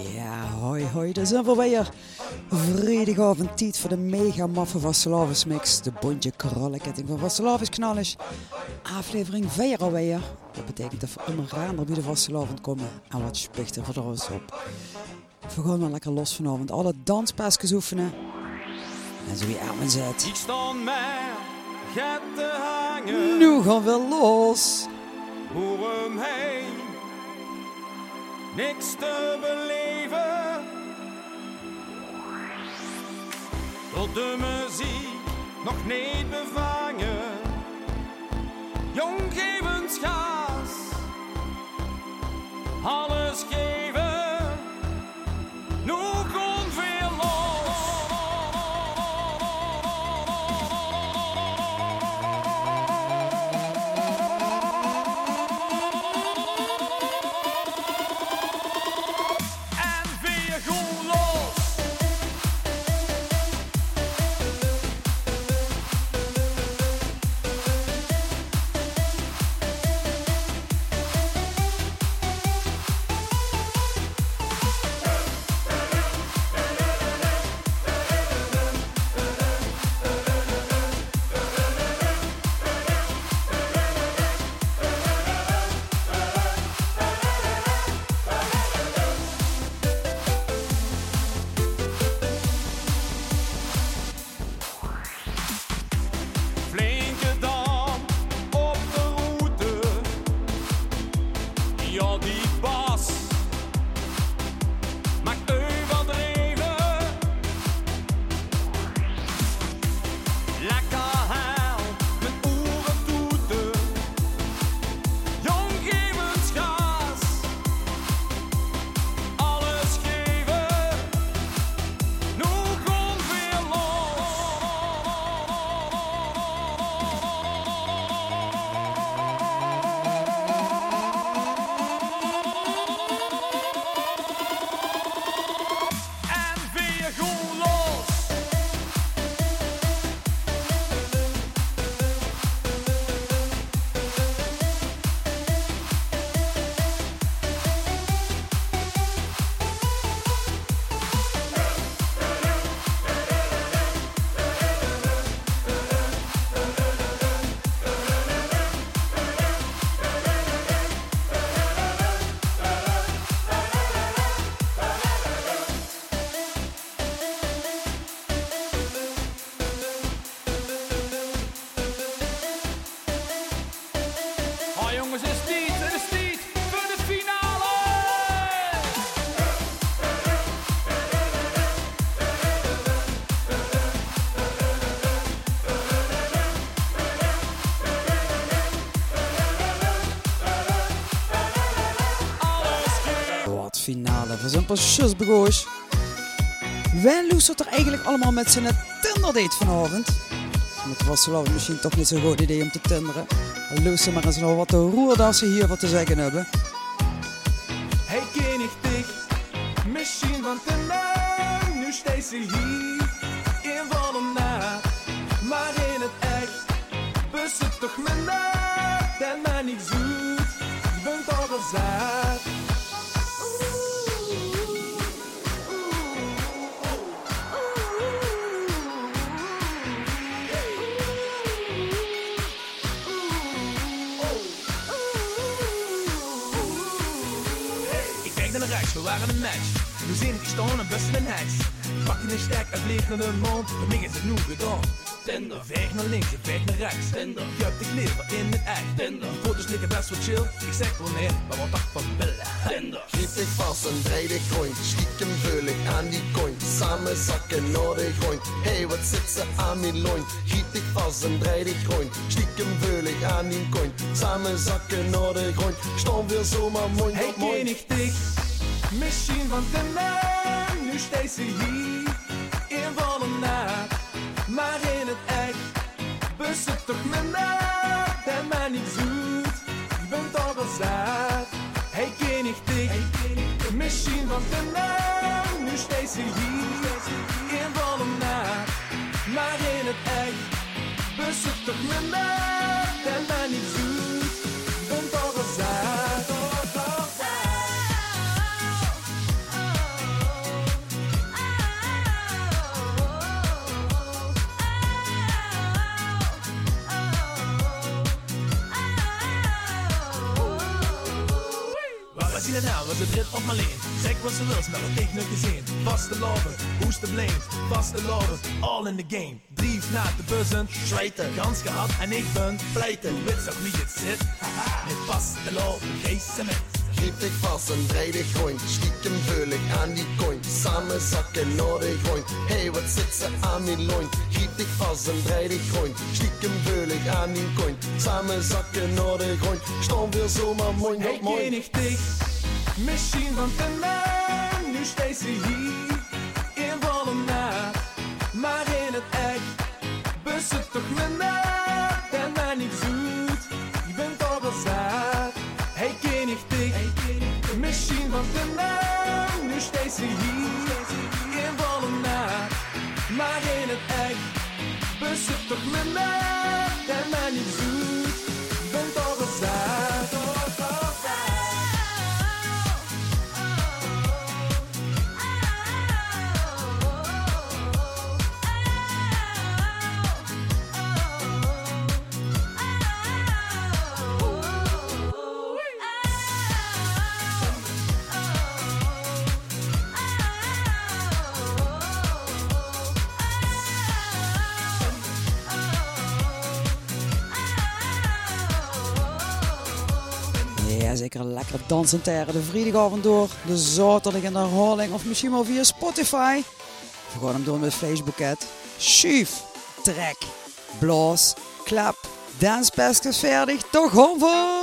Ja, hoi hoi, daar zijn we weer. Vrijdagavond tijd voor de mega maffe Vastelavus mix. De bontje krallenketting van Vastelavus knallers. Aflevering 4 alweer. Dat betekent dat we onder raar bij de Vastelavond komen. En wat spichter voor ons op. We gaan wel lekker los vanavond. Alle danspasjes oefenen. En zo wie armen zet. Ik maar te hangen. Nu gaan we los. Hoe hem heen. Niks te beleven. Tot de muziek nog niet bevangen. Jong geven gas. Alles geven. Zijn begonnen. Wij loestert er eigenlijk allemaal met z'n Tinder date vanavond. Met Vastelavond misschien toch niet zo'n goed idee om te tinderen. Loester maar eens nog wat de roer dat ze hier wat te zeggen hebben. Waren een match. Nu zin ik staan en best een heks. Pak je een stek en vlieg naar de mond, voor mij is het nu gedaan. Tender, veeg naar links, ik veeg naar rechts. Tender, je hebt de kleren in het echt. Tender, die foto's liggen best wel chill. Ik zeg wel nee, maar wat dacht van billen. Tender, Giet ik vast en draai de groen. Stiekem vul ik aan die coin. Samen zakken naar de groen. Hey, wat zit ze aan mijn loin? Giet ik vast en draai de groen. Stiekem vul ik aan die coin. Samen zakken naar de groen. Staan weer zomaar mooi hey op? Misschien van de naam, nu steeds ze hier in volle nacht. Maar in het echt, het toch mijn nacht en mij niet zoet. Je bent al gezegd, hey ken ik dich? Misschien van de naam, nu steeds ze hier in volle nacht. Maar in het echt, het toch mijn nacht en mij niet zoet. Het rit op Marleen. Zeg wat ze wil, maar dat ik nog gezien. Vaste loven, hoesten blamed. Vaste loven, all in the game. Brief naar de buzzen, Zweten. kans gehad en ik ben Pleiten. Weet toch wie het zit? Haha, Met vaste loven, geen cement. Grijp dich vast en draai dich rond. Stiekem ik aan die coin. Samen zakken naar de grond. Hey, wat zit ze aan mijn loin? Grijp dich vast en draai dich rond. Stiekem ik aan die coin. Samen zakken naar de grond. Staan weer zomaar mooi Hey, ik dich? Misschien van de naam, nu steeds ze hier. In naad, maar in het echt. Bus het toch me na, en mij niet zoet. Je bent toch wel zaad. Hey, ken ik dich? Misschien van de naam, nu steeds ze hier. In naad, maar in het echt. Bus het toch me na, Lekker dansend tijden de vrijdagavond door. De zaterdag in de herhaling of misschien wel via Spotify. We gaan hem doen met Facebooket. Schuif, trek, blaas, klap, danspestjes verdig. Toch gewoon voor...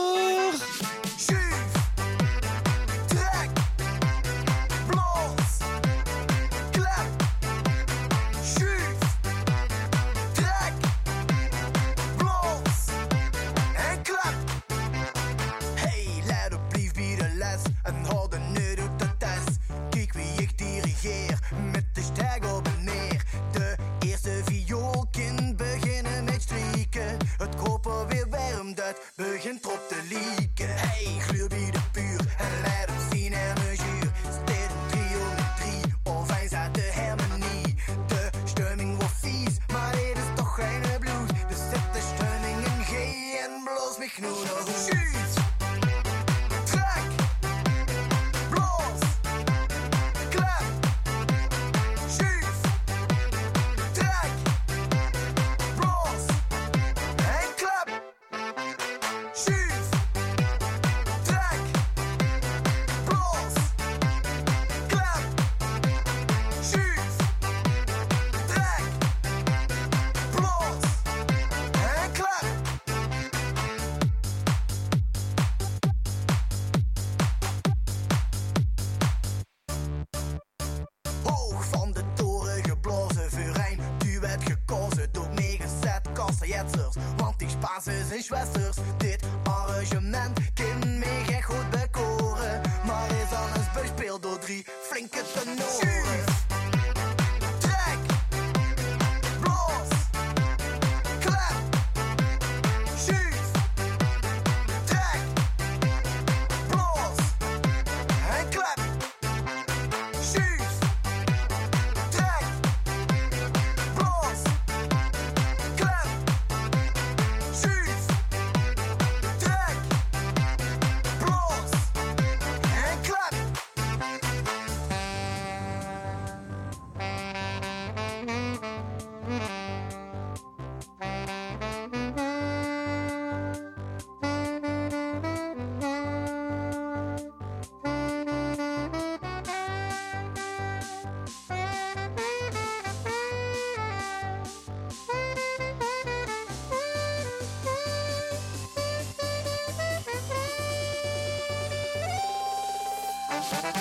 Want die Spaanse zijn schwesters Dit arrangement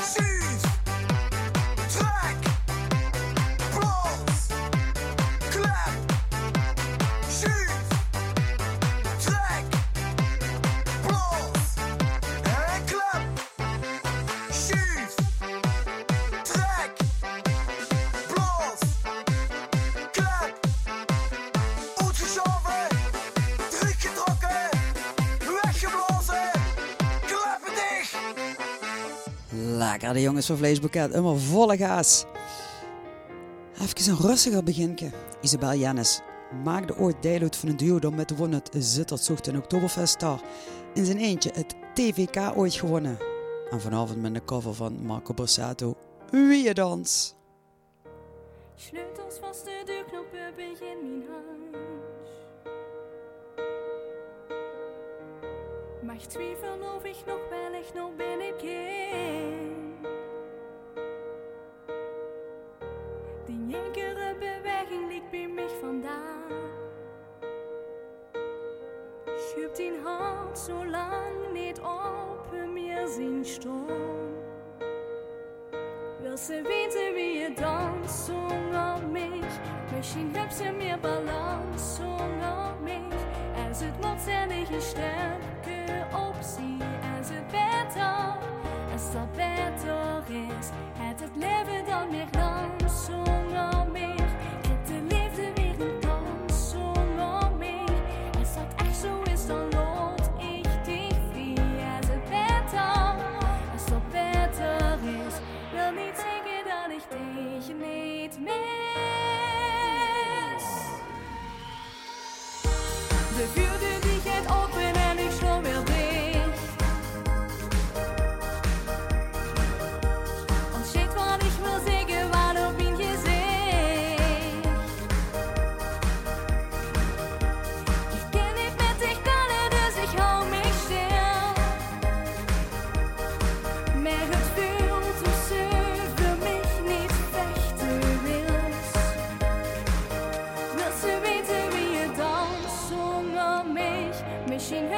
she's lekker, de jongens van Vleesboeket. Helemaal volle gaas. Even een rustiger beginken. Isabel Jennis maakte ooit deel van een duo dan met wonnet het Zittertzocht in Oktoberfest Star. In zijn eentje het TVK ooit gewonnen. En vanavond met de cover van Marco Borsato. Wie je dans. Sleutels vast de deurknoppen begin mijn hand. Maar twijfel of ik nog wel echt nog ben ik kind. Die enkele beweging liep bij mij vandaan. Schub die Hart so lang nicht op mir sin Sturm. Wil ze weten wie je dans zonder mich? Misschien heb ze meer balans zonder mich. Er zit nog sternig in Stern. optie en ze beter. als dat beter is het het leven dan meer dan soms.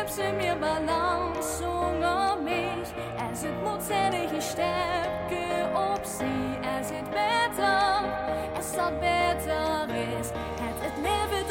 knipse mir balans um mich. Jeg sitt motsendig Stärke, stepke oppsi Jeg sitt bedre Jeg satt bedre ris Et et levet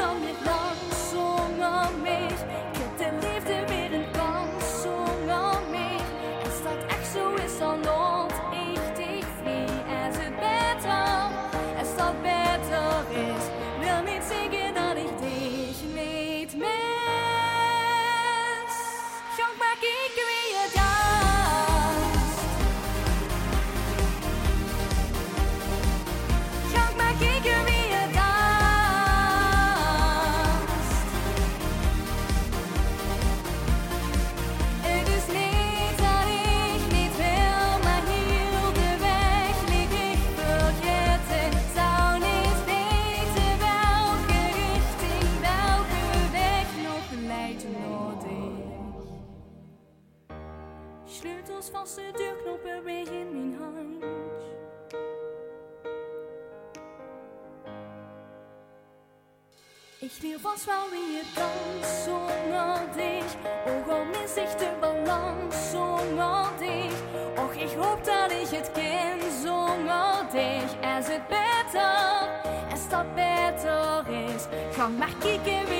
remarqué que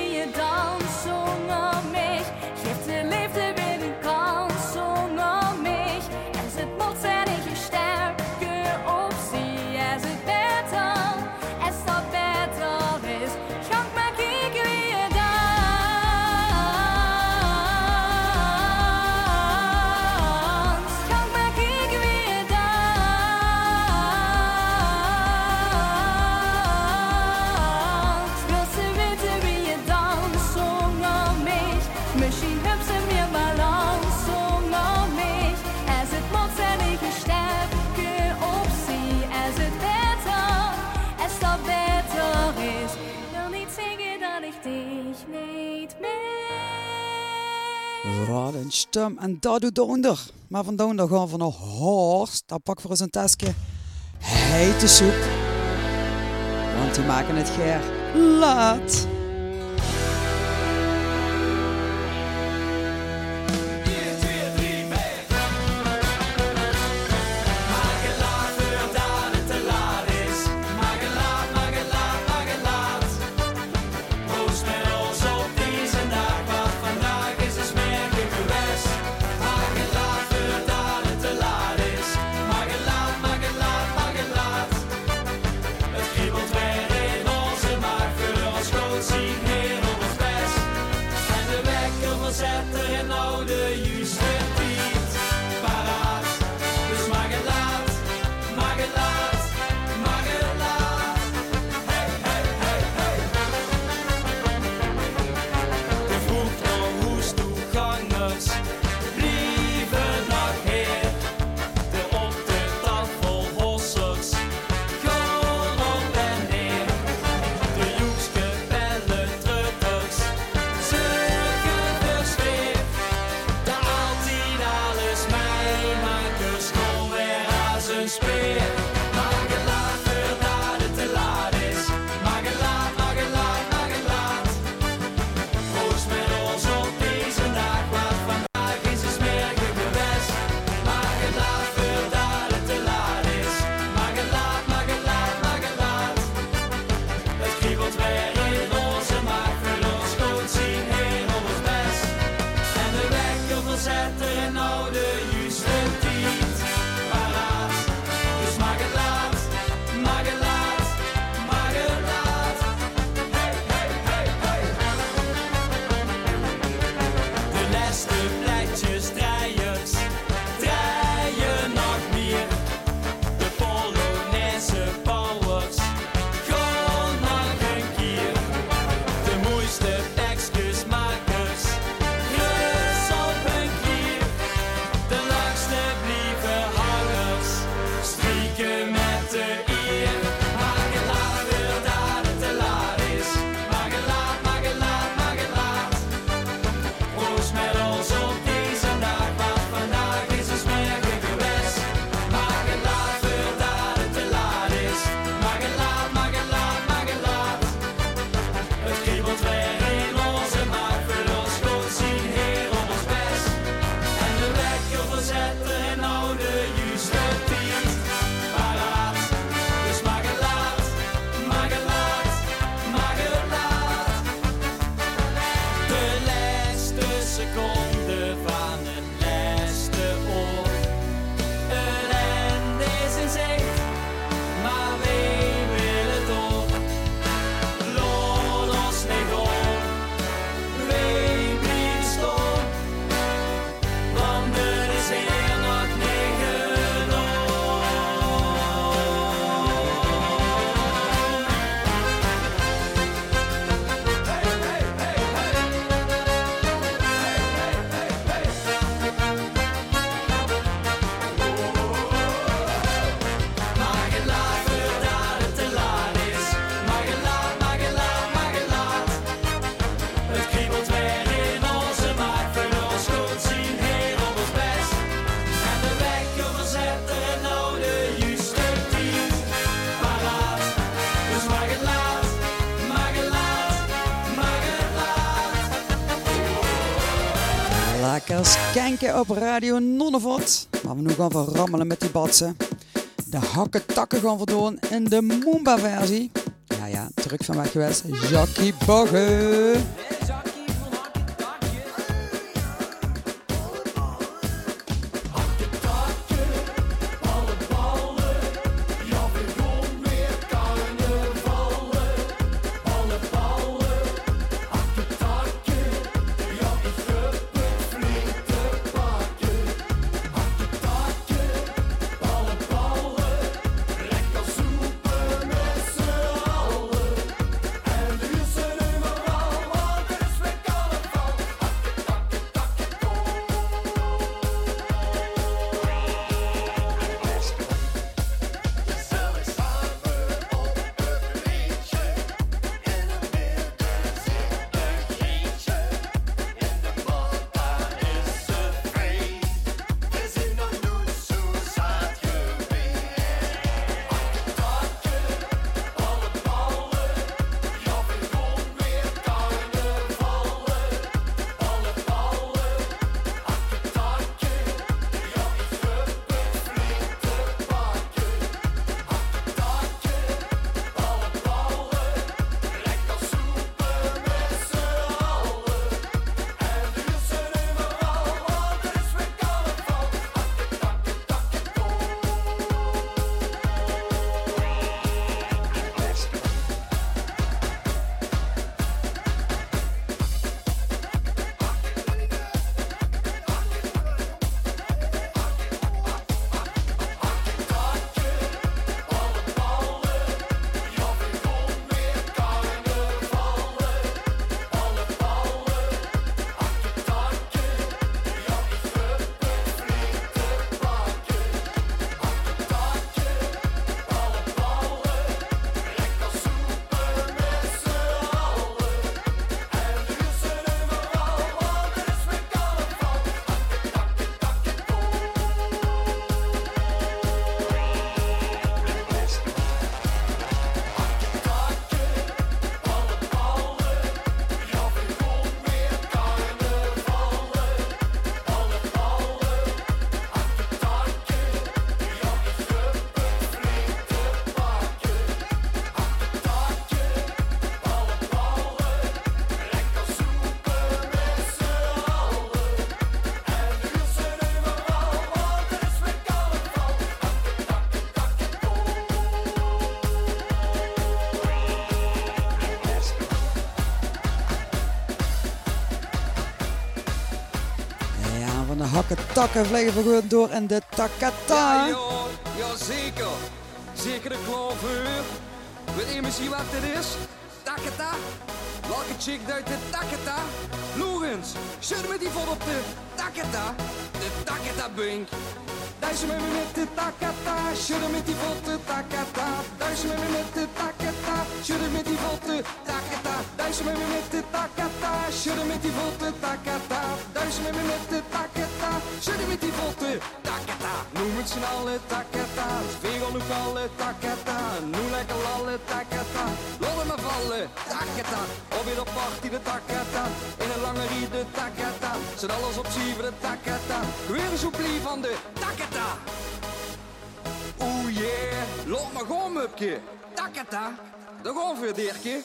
en dat doet de. Maar van donder gaan we naar Horst. Dan pakken we eens een tasje hete soep. Want die maken het geer laat. Kenken op Radio Nonnevot. Maar we nu gaan we rammelen met die batsen. De hakken takken gaan we doen in de Moomba versie. Ja ja, terug van weg geweest. Jackie Bagge. Takken vliegen we gewoon door in de takata. Ja, ja zeker. Zeker de klaver. Weet je misschien wat dit is? Takata. Welke chick uit de takata? Lorenz, schud met die vol op de takata. De takata bunk. Duizen met me met de takata, schudden met die volte takata. Duizen met me met de takata, schudden met die volte takata. Duizen met me met de takata, schudden met die volte takata. Duizen met me met de takata, schudden met die volte takata. Noem het z'n allen takata, veel nog alle takata. Noem lekker alle takata, lollen me vallen takata. Op weer op party de takata, in een lange riet de takata. Zet alles op voor de takata, weer een soeplie van de takata. Oeh yeah, loop maar gewoon mupje. Takata, de gewoon voor deertje.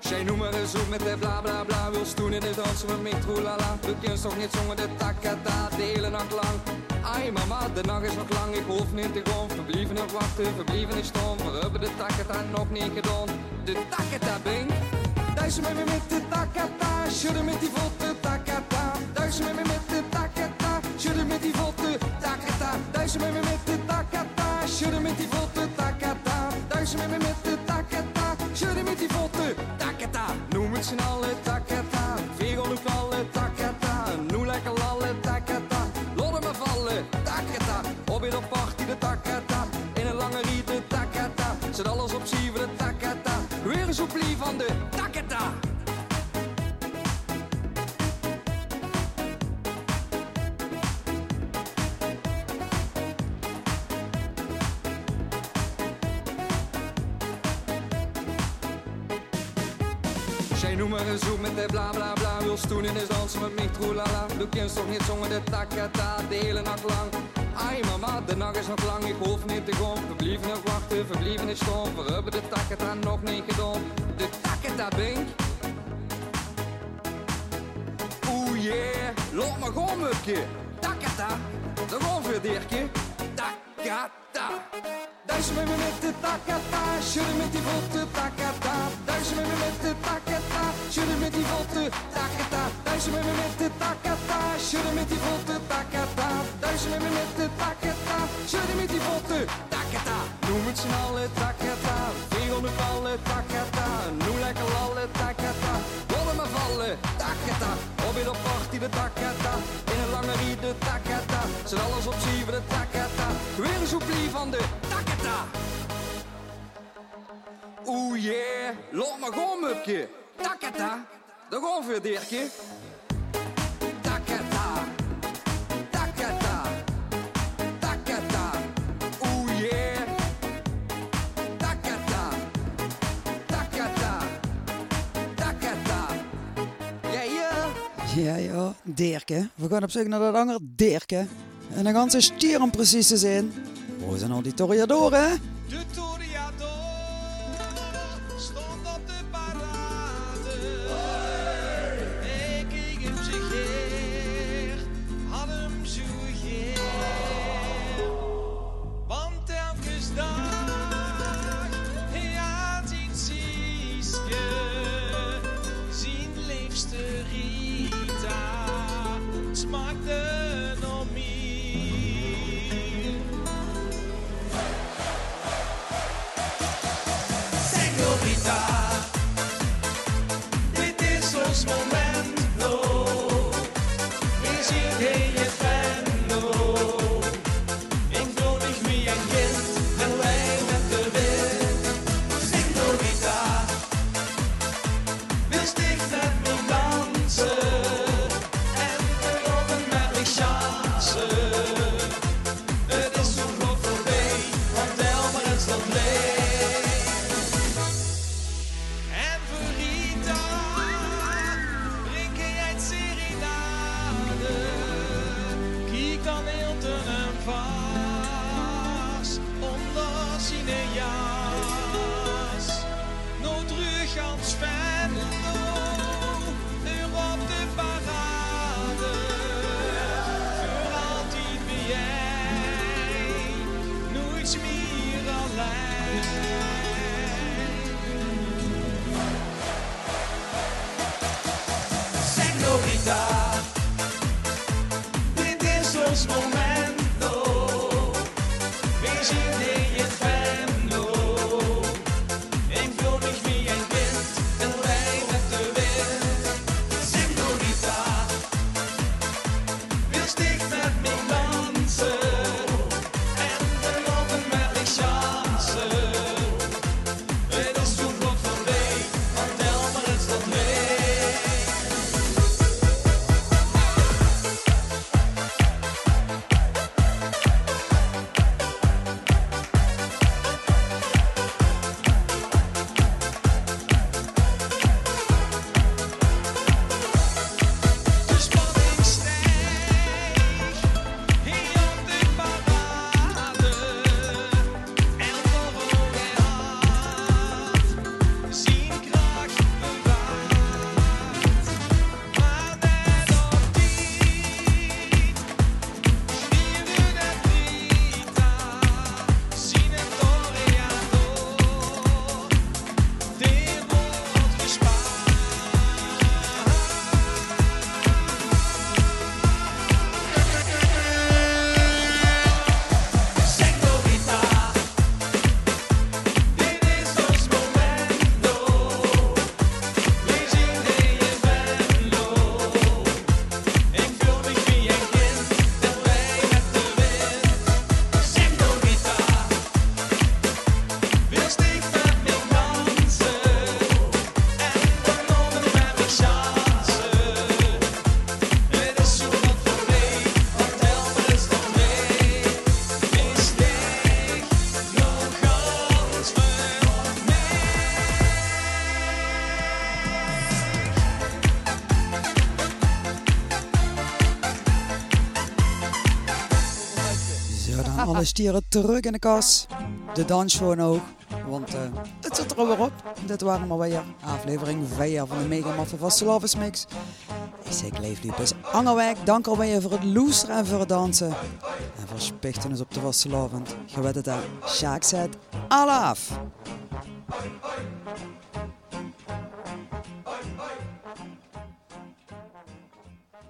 Zij noem maar eens op met de bla bla bla Wil stoen in de dansen met metro lala De kunst toch niet zongen de takata De hele nacht lang Ai mama, de nacht is nog lang Ik hoef niet te gaan. Verblieven nog wachten, verblieven is stom. We hebben de takata nog niet gedaan. De takata bing Duizen met me met de takata Schudden met die voeten takata Duizen met me met de takata Schudden met die voeten takata Duizen met me met de takata Schudden met die voeten takata Duizen met me toch niet zongen de takata De hele nacht lang. Ai mama, de nacht is nog lang Ik hoef niet te gaan Verblieven nog wachten, verblieven is stom. We hebben de takata nog niet gedaan. De takata bink Oeh yeah, loop maar gewoon mupje Takata, de deertje Takata Duizen met me met de takata, schudden met die voeten takata. Duizen met me met de takata, schudden met die voeten takata. Duizen met me met de takata, schudden met die voeten takata. Duizen met me met de takata, schudden met die voeten takata. Noem het z'n allen takata, vegel nu vallen takata. Noem lekker alle takata, rollen me vallen takata. Op weer op party de takata, in een lange riet de takata. Zet alles op zeven de takata, weer een soeplie van de takata. Oeh yeah, loop maar gewoon mupje. Takata, de gewoon voor deertje. Takata, takata, takata. Oeh yeah. Takata, takata, takata. Yeah. Ja, ja, Dirke. We gaan op zoek naar dat andere Dirke. En dan gaan ze stier om precies te zijn. Waar zijn al die Toriadoren? De Señorita, dit stieren terug in de kas. De danschoon ook. Want uh, het zit er alweer op. Dit waren maar weer aflevering via van de Mega Maffe van Mix. Ik zeg leefliepers Angerwijk, dank alweer voor het loesteren en voor het dansen. En voor spichten op de vastelavond. Je Gewet het aan. Sjaak zet, alaaf!